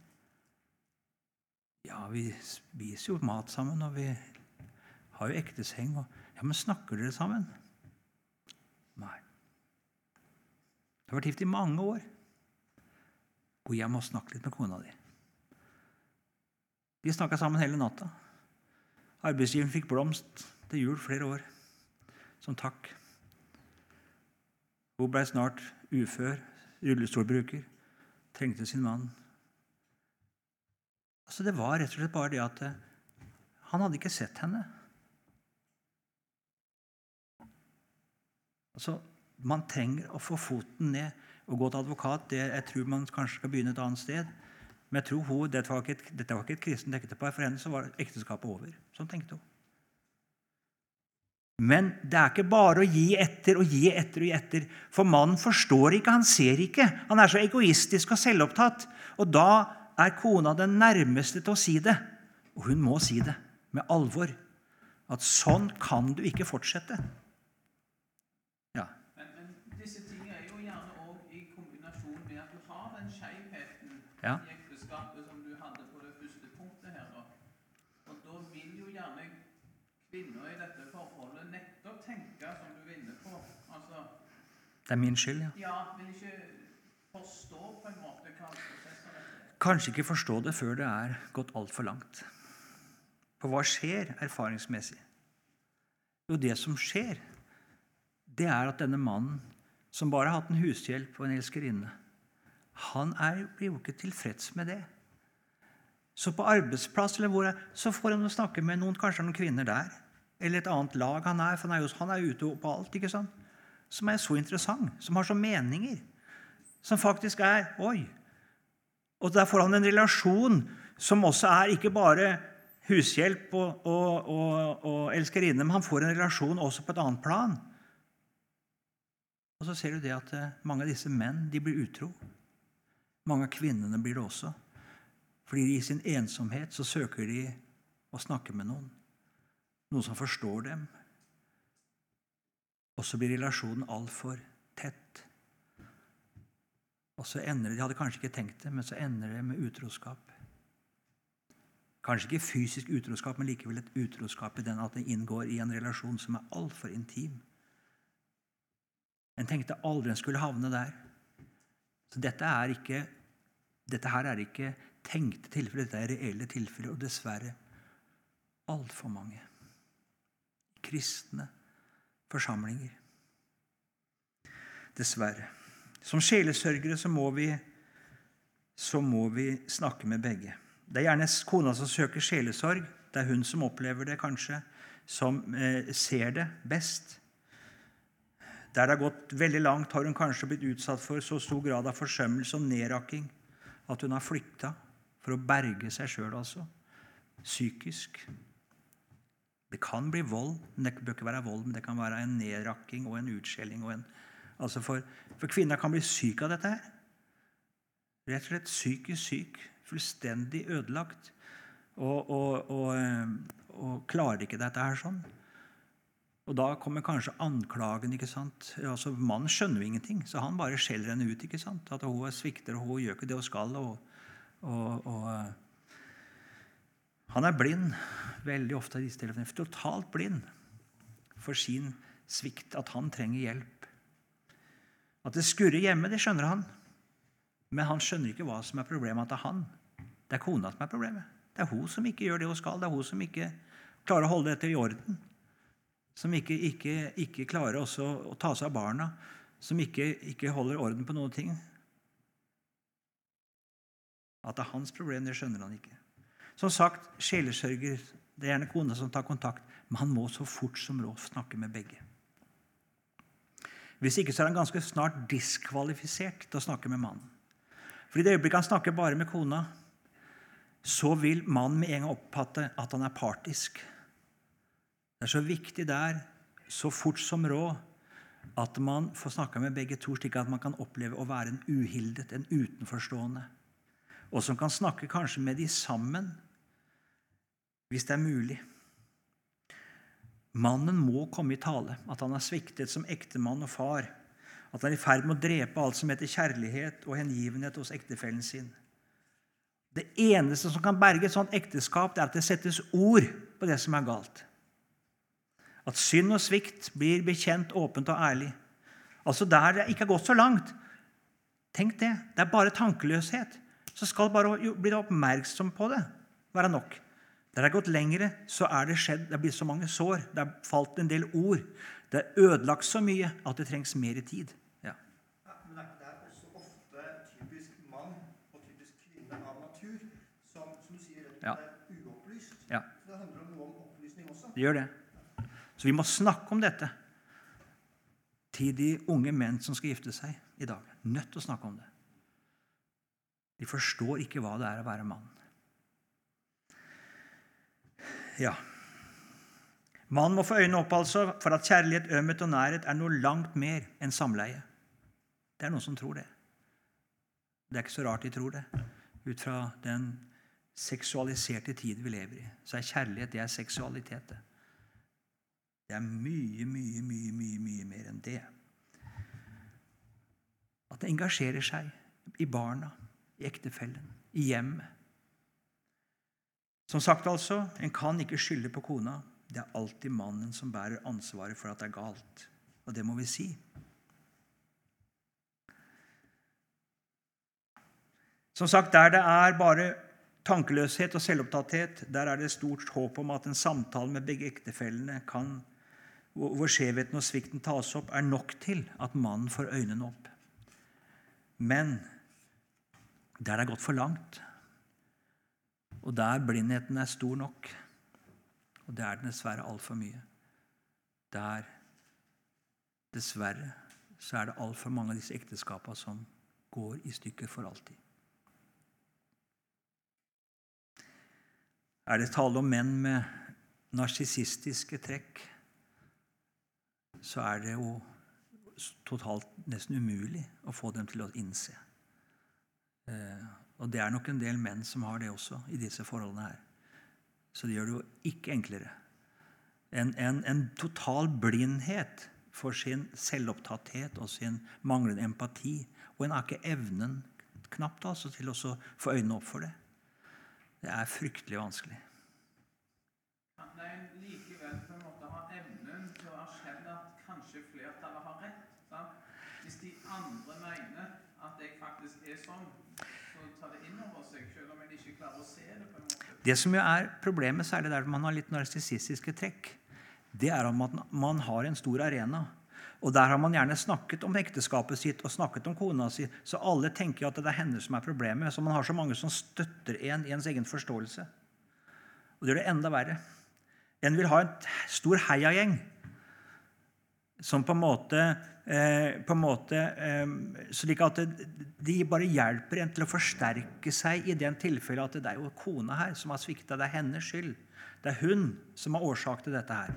Ja, vi spiser jo mat sammen, og vi har jo ekteseng. Og, ja, Men snakker dere sammen? Nei. Du har vært gift i mange år. Gå hjem og snakk litt med kona di. Vi snakka sammen hele natta. Arbeidsgiveren fikk blomst til jul flere år som takk. Hun ble snart ufør, rullestolbruker, trengte sin mann. Altså Det var rett og slett bare det at eh, han hadde ikke sett henne. Altså, Man trenger å få foten ned og gå til advokat. Det, jeg tror man kanskje skal begynne et annet sted. Men jeg tror hun, dette var ikke et, dette var ikke et kristent ektepar. For henne så var ekteskapet over. Sånn tenkte hun. Men det er ikke bare å gi etter og gi etter og gi etter. For mannen forstår ikke, han ser ikke. Han er så egoistisk og selvopptatt. Og da er kona den nærmeste til å si det. Og hun må si det med alvor. At sånn kan du ikke fortsette. Ja. Men, men disse tingene er jo gjerne òg i kombinasjon med at du har den skjevheten Ja. i ekteskapet som du hadde på det første punktet her. da. Og da vil jo gjerne kvinner i dette forholdet nettopp tenke som du er på. Altså, Det er min skyld, ja. ja, vil ikke forstå på en måte hva prosessen er. Kanskje ikke forstå det før det er gått altfor langt. For hva skjer erfaringsmessig? Jo, det som skjer, det er at denne mannen, som bare har hatt en hushjelp og en elskerinne, han er, jo ikke tilfreds med det. Så på arbeidsplass eller hvor, så får han snakke med noen, kanskje noen kvinner der. Eller et annet lag han er, for han er jo han er ute på alt. ikke sant? Som er så interessant, som har så meninger. Som faktisk er Oi, og der får han en relasjon som også er ikke bare hushjelp og, og, og, og elskerinne, men han får en relasjon også på et annet plan. Og så ser du det at eh, mange av disse menn de blir utro. Mange av kvinnene blir det også. Fordi i sin ensomhet så søker de å snakke med noen. Noen som forstår dem. Og så blir relasjonen altfor tett. Og så ender det, De hadde kanskje ikke tenkt det, men så ender det med utroskap. Kanskje ikke fysisk utroskap, men likevel et utroskap i den at det inngår i en relasjon som er altfor intim. En tenkte aldri en skulle havne der. Så dette, er ikke, dette her er ikke tenkte tilfeller, dette er reelle tilfeller, og dessverre altfor mange. Kristne forsamlinger. Dessverre. Som sjelesørgere så må vi, så må vi snakke med begge. Det er gjerne kona som søker sjelesorg. Det er hun som opplever det, kanskje, som eh, ser det best. Der det har gått veldig langt, har hun kanskje blitt utsatt for så stor grad av forsømmelse og nedrakking at hun har flykta for å berge seg sjøl, altså. Psykisk. Det kan bli vold, men det bør ikke være vold, men det kan være en nedrakking og en utskjelling. Og en, altså for, for kvinner kan bli syk av dette her. Rett og slett psykisk syk. Fullstendig ødelagt. Og, og, og, eh, og klarer ikke dette her sånn. Og da kommer kanskje anklagen. ikke sant? Altså, Mannen skjønner jo ingenting, så han bare skjeller henne ut. ikke sant? At hun er svikter, og hun gjør ikke det hun skal. og, og, og eh, Han er blind veldig ofte i disse tilfellene. Totalt blind for sin svikt, at han trenger hjelp. At det skurrer hjemme, det skjønner han. Men han skjønner ikke hva som er problemet. At det er han. Det er kona som er problemet. Det er hun som ikke gjør det hun skal. Det er hun som ikke klarer å holde dette i orden. Som ikke, ikke, ikke klarer å ta seg av barna. Som ikke, ikke holder orden på noen ting. At det er hans problem, det skjønner han ikke. Som sagt, sjelesørger det er gjerne kona som tar kontakt, men han må så fort som råd snakke med begge. Hvis ikke så er han ganske snart diskvalifisert til å snakke med mannen. For i det øyeblikket han snakker bare med kona, så vil mannen med en gang oppfatte at han er partisk. Det er så viktig der, så fort som råd, at man får snakka med begge to, slik at man kan oppleve å være en uhildet, en utenforstående. Og som kan snakke kanskje med de sammen, hvis det er mulig. Mannen må komme i tale, at han har sviktet som ektemann og far. At han er i ferd med å drepe alt som heter kjærlighet og hengivenhet hos ektefellen sin. Det eneste som kan berge et sånt ekteskap, det er at det settes ord på det som er galt. At synd og svikt blir bekjent åpent og ærlig. Altså der det ikke har gått så langt. Tenk det. Det er bare tankeløshet. Så skal bare bli oppmerksom på det være nok. Der det har gått lengre, så er det skjedd, det er blitt så mange sår. Det er falt en del ord. Det er ødelagt så mye at det trengs mer tid. Ja. Ja, men er også ofte typisk mann og typisk kvinne av natur som, som sier, at Ja. slett er uopplyst? Ja. Det handler om noe om opplysning også. Det gjør det. Så vi må snakke om dette til de unge menn som skal gifte seg i dag. Nødt til å snakke om det. De forstår ikke hva det er å være mann. Ja. Mannen må få øynene opp altså for at kjærlighet, ømhet og nærhet er noe langt mer enn samleie. Det er noen som tror det. Det er ikke så rart de tror det. ut fra den seksualiserte tid vi lever i, så er kjærlighet det er seksualitet. Det Det er mye, mye, mye, mye, mye mer enn det. At det engasjerer seg i barna, i ektefellen, i hjemmet. Som sagt, altså, en kan ikke skylde på kona. Det er alltid mannen som bærer ansvaret for at det er galt. Og det må vi si. Som sagt, der det er bare tankeløshet og selvopptatthet, der er det stort håp om at en samtale med begge ektefellene kan, hvor skjevheten og svikten tas opp, er nok til at mannen får øynene opp. Men der det er gått for langt, og der blindheten er stor nok, og det er den dessverre altfor mye, der dessverre så er det altfor mange av disse ekteskapene som går i stykker for alltid. Er det tale om menn med narsissistiske trekk, så er det jo totalt nesten umulig å få dem til å innse. Eh, og det er nok en del menn som har det også i disse forholdene her. Så det gjør det jo ikke enklere. En, en, en total blindhet for sin selvopptatthet og sin manglende empati. Og en har ikke evnen knapt altså, til å få øynene opp for det. Det er fryktelig vanskelig. Kan en likevel på en måte ha evnen til å erkjenne at kanskje flertallet har rett? Sant? Hvis de andre mener at jeg faktisk er sånn, det som jo er problemet, særlig der man har litt narsissistiske trekk, det er at man har en stor arena. Og Der har man gjerne snakket om ekteskapet sitt og snakket om kona si, så alle tenker at det er henne som er problemet. Så man har så mange som støtter en i ens egen forståelse. Og det gjør det enda verre. En vil ha en stor heiagjeng som på en måte, eh, på en måte eh, Slik at de bare hjelper en til å forsterke seg i den tilfellet at det er jo kona her som har svikta. Det er hennes skyld. Det er hun som har årsak til dette her.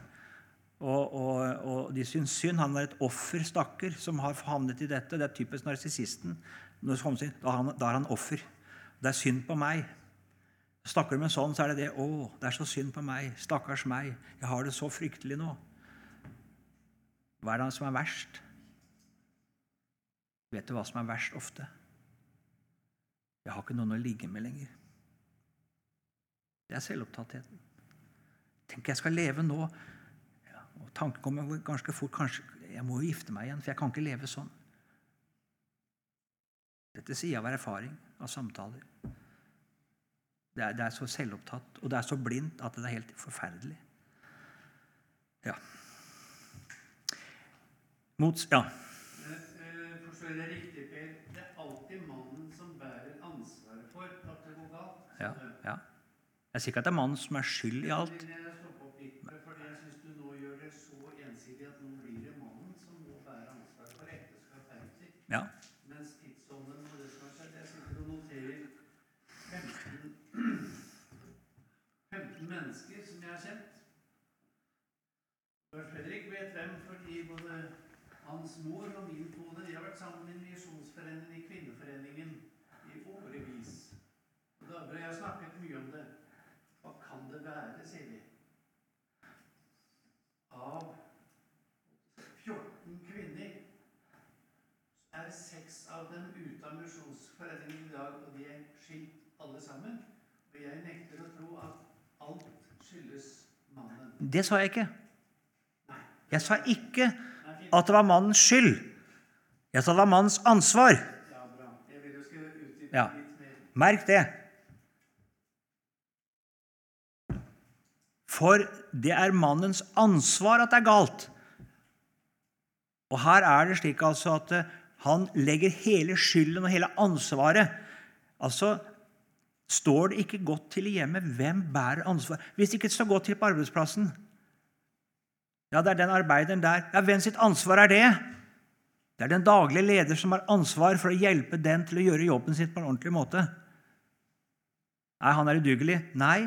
Og, og, og, de syns synd. Han er et offer, stakkar, som har havnet i dette. Det er typisk narsissisten. Da er han, er offer. Det er synd på meg. Snakker du med sånn, så er det det. 'Å, det er så synd på meg. Stakkars meg. Jeg har det så fryktelig nå.' Hva er det som er verst? Vet du hva som er verst ofte? Jeg har ikke noen å ligge med lenger. Det er selvopptattheten. Tenk, jeg skal leve nå og tanken kommer ganske fort kanskje, jeg må jo gifte meg igjen, for jeg kan ikke leve sånn. Dette sier jeg av erfaring, av samtaler. Det er, det er, så selvopptatt, og det er så blindt at det er helt forferdelig. Ja. Mot, ja. Eh, forstår jeg riktig, Per? Det er alltid mannen som bærer ansvaret for at det går galt. Ja, ja. Jeg sier ikke at det er mannen som er skyld i alt. Men jeg stopper opp litt, fordi jeg synes du nå gjør det så ensidig at nå blir det mannen som må bære ansvaret for ekteskap heretter. Ja. Mens tidsånden og det som har skjedd Jeg sitter og noterer 15, 15 mennesker som jeg har kjent. Lars Fredrik vet hvem, fordi både hans mor og min kone de har vært sammen i Misjonsforeningen i Kvinneforeningen i årevis. Og da og jeg har snakket mye om det. Hva kan det være, sier vi. Av 14 kvinner er seks av dem ute av Misjonsforeningen i dag, og de er skilt alle sammen. Og jeg nekter å tro at alt skyldes mannen. Det sa jeg ikke. Nei. Jeg sa ikke. At det var mannens skyld. Jeg sa det var mannens ansvar. Ja. Merk det. For det er mannens ansvar at det er galt. Og her er det slik altså at eh, han legger hele skylden og hele ansvaret Altså står det ikke godt til i hjemmet, hvem bærer ansvaret? Hvis det ikke står godt til på arbeidsplassen Ja, det er den arbeideren der. Ja, hvem sitt ansvar er det? Det er den daglige leder som har ansvar for å hjelpe den til å gjøre jobben sin på en ordentlig måte. Nei, han er udugelig? Nei.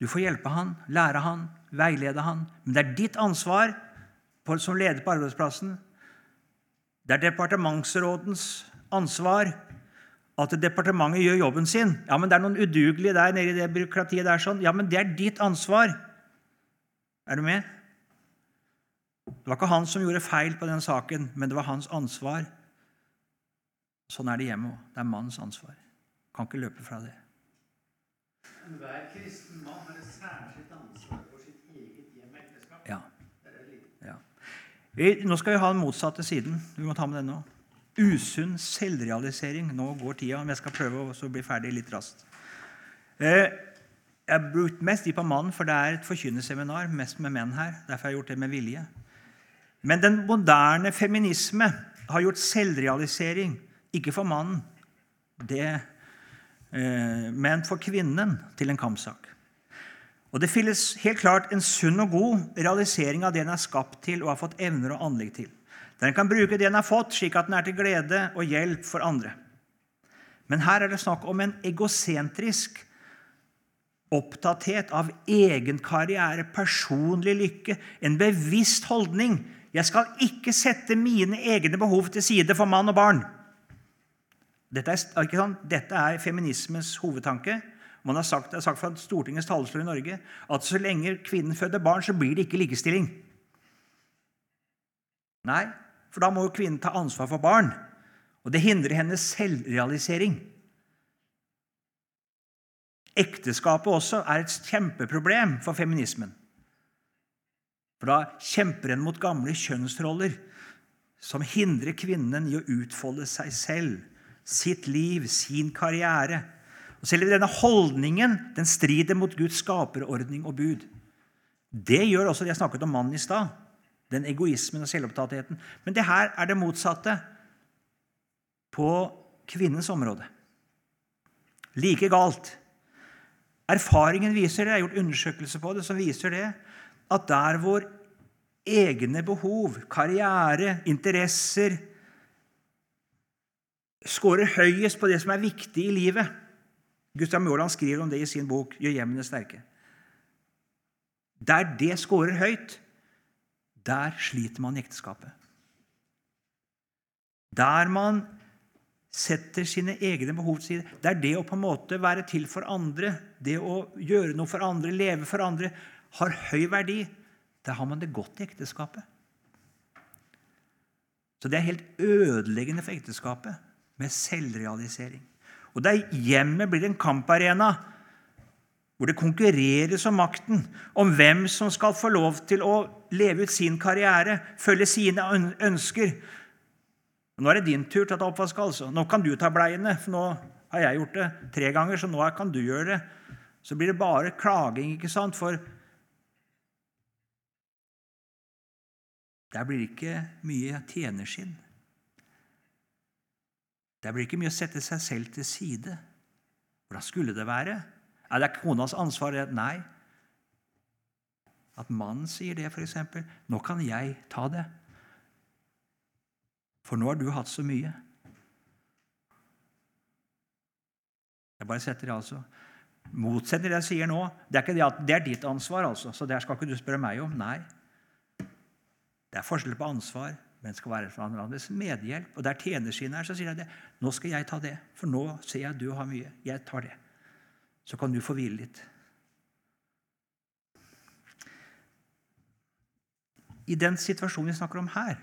Du får hjelpe han, lære han, veilede han. Men det er ditt ansvar som leder på arbeidsplassen. Det er departementsrådens ansvar at departementet gjør jobben sin. Ja, men det er noen udugelige der nede i det byråkratiet der. sånn. Ja, men det er ditt ansvar. Er du med? Det var ikke han som gjorde feil på den saken, men det var hans ansvar. Sånn er det hjemme òg. Det er mannens ansvar. Kan ikke løpe fra det. Enhver kristen mann har et særskilt ansvar for sitt eget hjem og ekteskap. Ja. Ja. Nå skal vi ha den motsatte siden. Vi må ta med den nå. Usunn selvrealisering. Nå går tida, men jeg skal prøve å bli ferdig litt raskt. Eh, jeg har brukt mest de på mannen, for det er et forkynnerseminar. Mest med menn her. Derfor har jeg gjort det med vilje. Men den moderne feminisme har gjort selvrealisering ikke for mannen, det, eh, men for kvinnen til en kampsak. Og Det finnes helt klart en sunn og god realisering av det den er skapt til og har fått evner og anlegg til. Den kan bruke det den har fått, slik at den er til glede og hjelp for andre. Men her er det snakk om en egosentrisk opptatthet av egen karriere, personlig lykke, en bevisst holdning. Jeg skal ikke sette mine egne behov til side for mann og barn. Dette er, sant? Dette er feminismens hovedtanke. Man har sagt, det er sagt fra Stortingets talerstol i Norge at så lenge kvinnen føder barn, så blir det ikke likestilling. Nei, for da må jo kvinnen ta ansvar for barn. Og det hindrer hennes selvrealisering. Ekteskapet også er et kjempeproblem for feminismen. For da kjemper en mot gamle kjønnsroller som hindrer kvinnen i å utfolde seg selv, sitt liv, sin karriere. Og Selv denne holdningen den strider mot Guds skaperordning og bud. Det gjør også det jeg snakket om mannen i stad. Den egoismen og selvopptattheten. Men det her er det motsatte på kvinnens område. Like galt. Erfaringen viser det, jeg har gjort undersøkelser på det, som viser det, at der hvor egne behov, karriere, interesser scorer høyest på det som er viktig i livet Gustav Mjåland skriver om det i sin bok 'Gjør hjemmene sterke'. Der det scorer høyt, der sliter man i ekteskapet. Der man setter sine egne behov til side. Det er det å på en måte være til for andre, det å gjøre noe for andre, leve for andre, har høy verdi. Da har man det godt i ekteskapet. Så det er helt ødeleggende for ekteskapet med selvrealisering. Og der hjemmet blir en kamparena hvor det konkurreres om makten, om hvem som skal få lov til å leve ut sin karriere, følge sine ønsker, nå er det din tur til å ta oppvask. altså. Nå kan du ta bleiene, for nå har jeg gjort det tre ganger, så nå kan du gjøre det. Så blir det bare klaging, ikke sant? For der blir det ikke mye tjenerskinn. Der blir det ikke mye å sette seg selv til side. Hvordan skulle det være? Er det konas ansvar? Nei. At mannen sier det, f.eks. 'Nå kan jeg ta det'. For nå har du hatt så mye. Jeg bare setter det altså. Motsetter det jeg sier nå. Det er ikke det at det er ditt ansvar, altså, så det skal ikke du spørre meg om. Nei. Det er forskjell på ansvar, men skal være for hverandres medhjelp. Og der tjenerskinnet er, så sier jeg det. Nå skal jeg ta det, for nå ser jeg at du har mye. Jeg tar det. Så kan du få hvile litt. I den situasjonen vi snakker om her,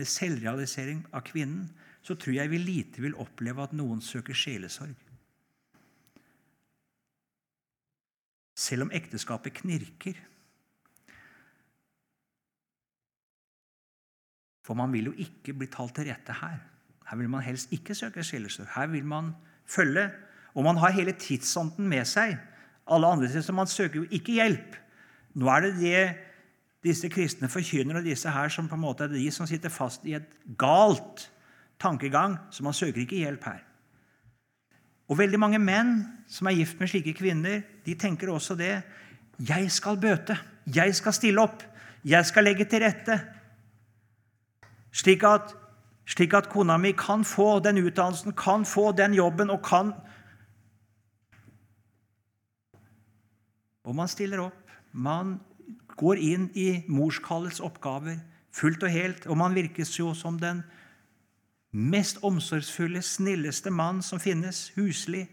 med selvrealisering av kvinnen, så tror jeg vi lite vil oppleve at noen søker sjelesorg. Selv om ekteskapet knirker. For man vil jo ikke bli talt til rette her. Her vil man helst ikke søke sjelesorg. Her vil man følge. Og man har hele tidsånden med seg. Alle andre steder, Man søker jo ikke hjelp. Nå er det det disse kristne forkynnere og disse her som på en måte er de som sitter fast i et galt tankegang, så man søker ikke hjelp her. Og veldig mange menn som er gift med slike kvinner, de tenker også det. Jeg skal bøte. Jeg skal stille opp. Jeg skal legge til rette. Slik at, slik at kona mi kan få den utdannelsen, kan få den jobben og kan Og man stiller opp. Man går inn i morskallets oppgaver fullt og helt. Og man virkes jo som den Mest omsorgsfulle, snilleste mann som finnes, huslig.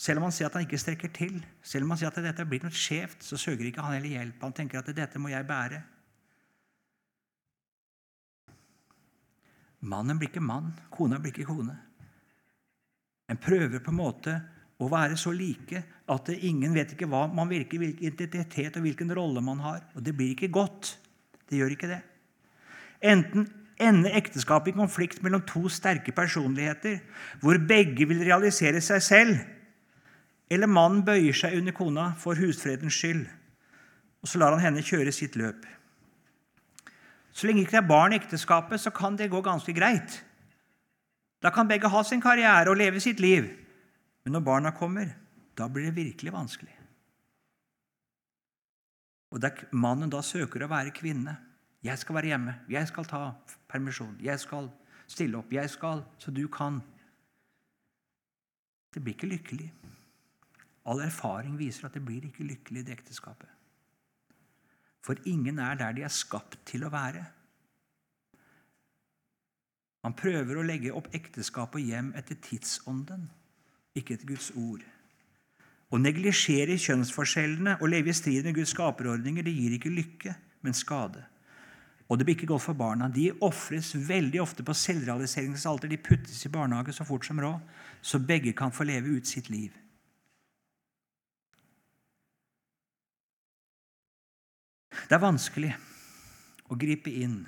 Selv om han sier at han ikke strekker til, selv om han sier at dette blir noe skjevt, så søker ikke han heller hjelp. Han tenker at dette må jeg bære. Mannen blir ikke mann, kona blir ikke kone. En prøver på en måte å være så like at ingen vet ikke hva man virker, hvilken identitet og hvilken rolle man har. Og det blir ikke godt. Det gjør ikke det. Enten ender ekteskapet i konflikt mellom to sterke personligheter, hvor begge vil realisere seg selv, eller mannen bøyer seg under kona for husfredens skyld, og så lar han henne kjøre sitt løp. Så lenge det ikke er barn i ekteskapet, så kan det gå ganske greit. Da kan begge ha sin karriere og leve sitt liv. Men når barna kommer, da blir det virkelig vanskelig. Og der mannen da søker å være kvinne. 'Jeg skal være hjemme. Jeg skal ta permisjon. Jeg skal stille opp. Jeg skal Så du kan.' Det blir ikke lykkelig. All erfaring viser at det blir ikke lykkelig i det ekteskapet. For ingen er der de er skapt til å være. Man prøver å legge opp ekteskap og hjem etter tidsånden, ikke etter Guds ord. Å neglisjere kjønnsforskjellene og leve i strid med Guds skaperordninger det gir ikke lykke, men skade. Og det blir ikke godt for barna. De ofres veldig ofte på selvrealiseringens alter. De puttes i barnehage så fort som råd, så begge kan få leve ut sitt liv. Det er vanskelig å gripe inn,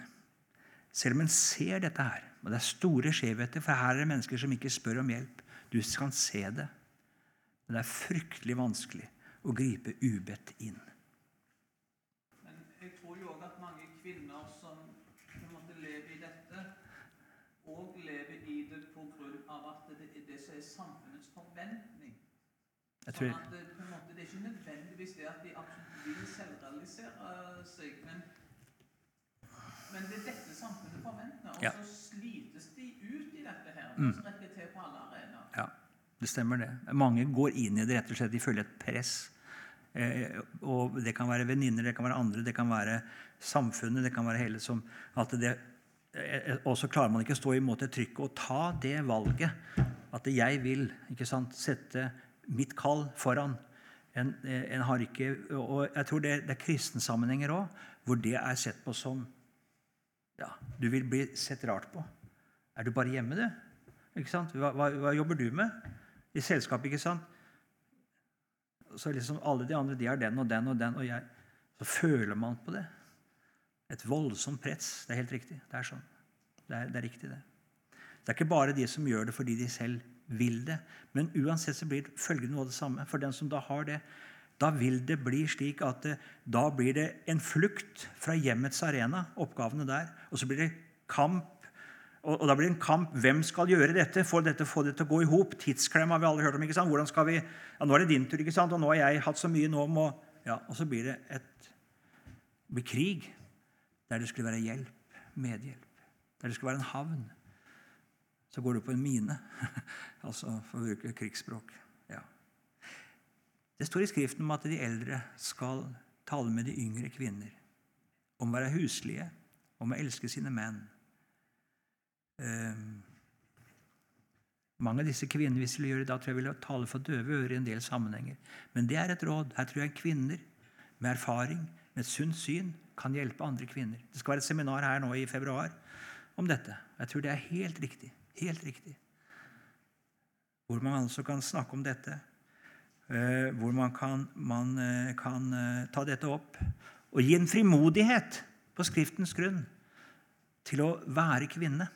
selv om en ser dette her. Og det er store skjevheter, for her er det mennesker som ikke spør om hjelp. Du kan se det. Men det er fryktelig vanskelig å gripe ubedt inn. Men jeg tror jo òg at mange kvinner som på en måte lever i dette, òg lever i det av at det er det som er samfunnets forventning. Sånn at det, på en måte, det er ikke nødvendigvis det at de absolutt vil selvrealisere seg, men, men det er dette samfunnet forventer. Og Ja. så slites de ut i dette her. Mm. Og så rekker til på alle arenaer. ja, det stemmer det. Mange går inn i det rett og slett. De føler et press. Eh, og Det kan være venninner, det kan være andre, det kan være samfunnet, det kan være hele som at det, eh, Og så klarer man ikke å stå imot det trykket og ta det valget. At jeg vil ikke sant, sette mitt kall foran. En, eh, en har ikke, og Jeg tror det, det er kristensammenhenger òg hvor det er sett på som ja, Du vil bli sett rart på. Er du bare hjemme, du? Ikke sant? Hva, hva, hva jobber du med? I selskap, ikke sant? Så liksom alle de andre de har den og den og den, og jeg Så føler man på det. Et voldsomt press. Det er helt riktig. Det er sånn. Det er, det er riktig, det. Det er ikke bare de som gjør det fordi de selv vil det. Men uansett så blir følgende noe av det samme. For den som da har det, da vil det bli slik at det, da blir det en flukt fra hjemmets arena, oppgavene der. Og så blir det kamp. Og, og da blir det en kamp. Hvem skal gjøre dette? Få dette, få det til å gå i hop? Tidsklemma har vi alle hørt om. ikke sant? Hvordan skal vi, ja, Nå er det din tur, ikke sant? og nå har jeg hatt så mye. nå må, ja, Og så blir det et blir krig der det skulle være hjelp, medhjelp. Der det skulle være en havn. Så går du på en mine, altså for å bruke krigsspråk. Ja. Det står i Skriften om at de eldre skal tale med de yngre kvinner. Om å være huslige, om å elske sine menn. Ehm, mange av disse kvinnene hvis ville gjøre det, da tror jeg ville tale for døve ører i en del sammenhenger. Men det er et råd. Her tror jeg kvinner med erfaring, med et sunt syn, kan hjelpe andre kvinner. Det skal være et seminar her nå i februar om dette. Jeg tror det er helt riktig. Helt riktig. Hvor man altså kan snakke om dette. eh, Hvor man kan, man eh, kan eh, ta dette opp og gi en frimodighet på Skriftens grunn til å være kvinne.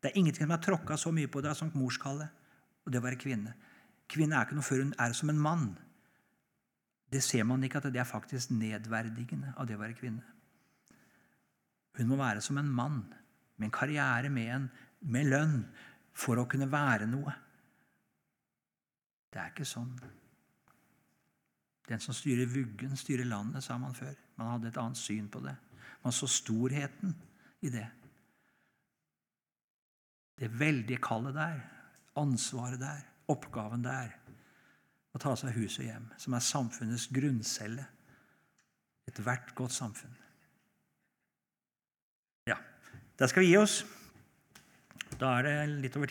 Det er ingenting som har tråkka så mye på deg som morskallet, og det å være kvinne. Kvinne er ikke noe før hun er som en mann. Det ser man ikke at det er faktisk nedverdigende av det å være kvinne. Hun må være som en mann, med en karriere, med, en, med lønn, for å kunne være noe. Det er ikke sånn. Den som styrer vuggen, styrer landet, sa man før. Man hadde et annet syn på det. Man så storheten i det. Det veldige kallet der, ansvaret der, oppgaven der. Å ta seg hus og hjem, som er samfunnets grunncelle. Ethvert godt samfunn. Ja, Der skal vi gi oss. Da er det litt over tid.